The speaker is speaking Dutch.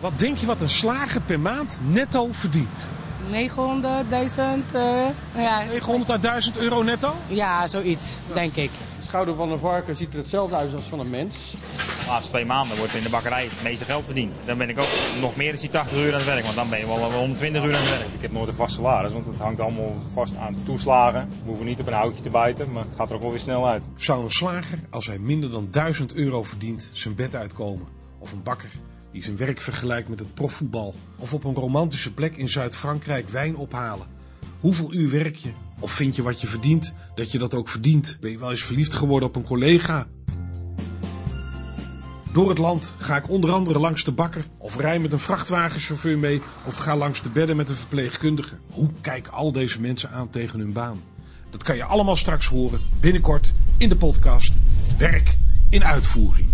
Wat denk je wat een slager per maand netto verdient? 900, 1000, eh, ja. 900 à 1000 euro netto? Ja, zoiets, denk ik. De schouder van een varken ziet er hetzelfde uit als van een mens. De laatste twee maanden wordt in de bakkerij het meeste geld verdiend. Dan ben ik ook nog meer dan die 80 uur aan het werk, want dan ben je wel 120 uur aan het werk. Ik heb nooit een vast salaris, want het hangt allemaal vast aan toeslagen. We hoeven niet op een houtje te bijten, maar het gaat er ook wel weer snel uit. Zou een slager, als hij minder dan 1000 euro verdient, zijn bed uitkomen? Of een bakker die zijn werk vergelijkt met het profvoetbal? Of op een romantische plek in Zuid-Frankrijk wijn ophalen? Hoeveel uur werk je? Of vind je wat je verdient, dat je dat ook verdient? Ben je wel eens verliefd geworden op een collega? Door het land ga ik onder andere langs de bakker of rij met een vrachtwagenchauffeur mee of ga langs de bedden met een verpleegkundige. Hoe kijken al deze mensen aan tegen hun baan? Dat kan je allemaal straks horen binnenkort in de podcast Werk in uitvoering.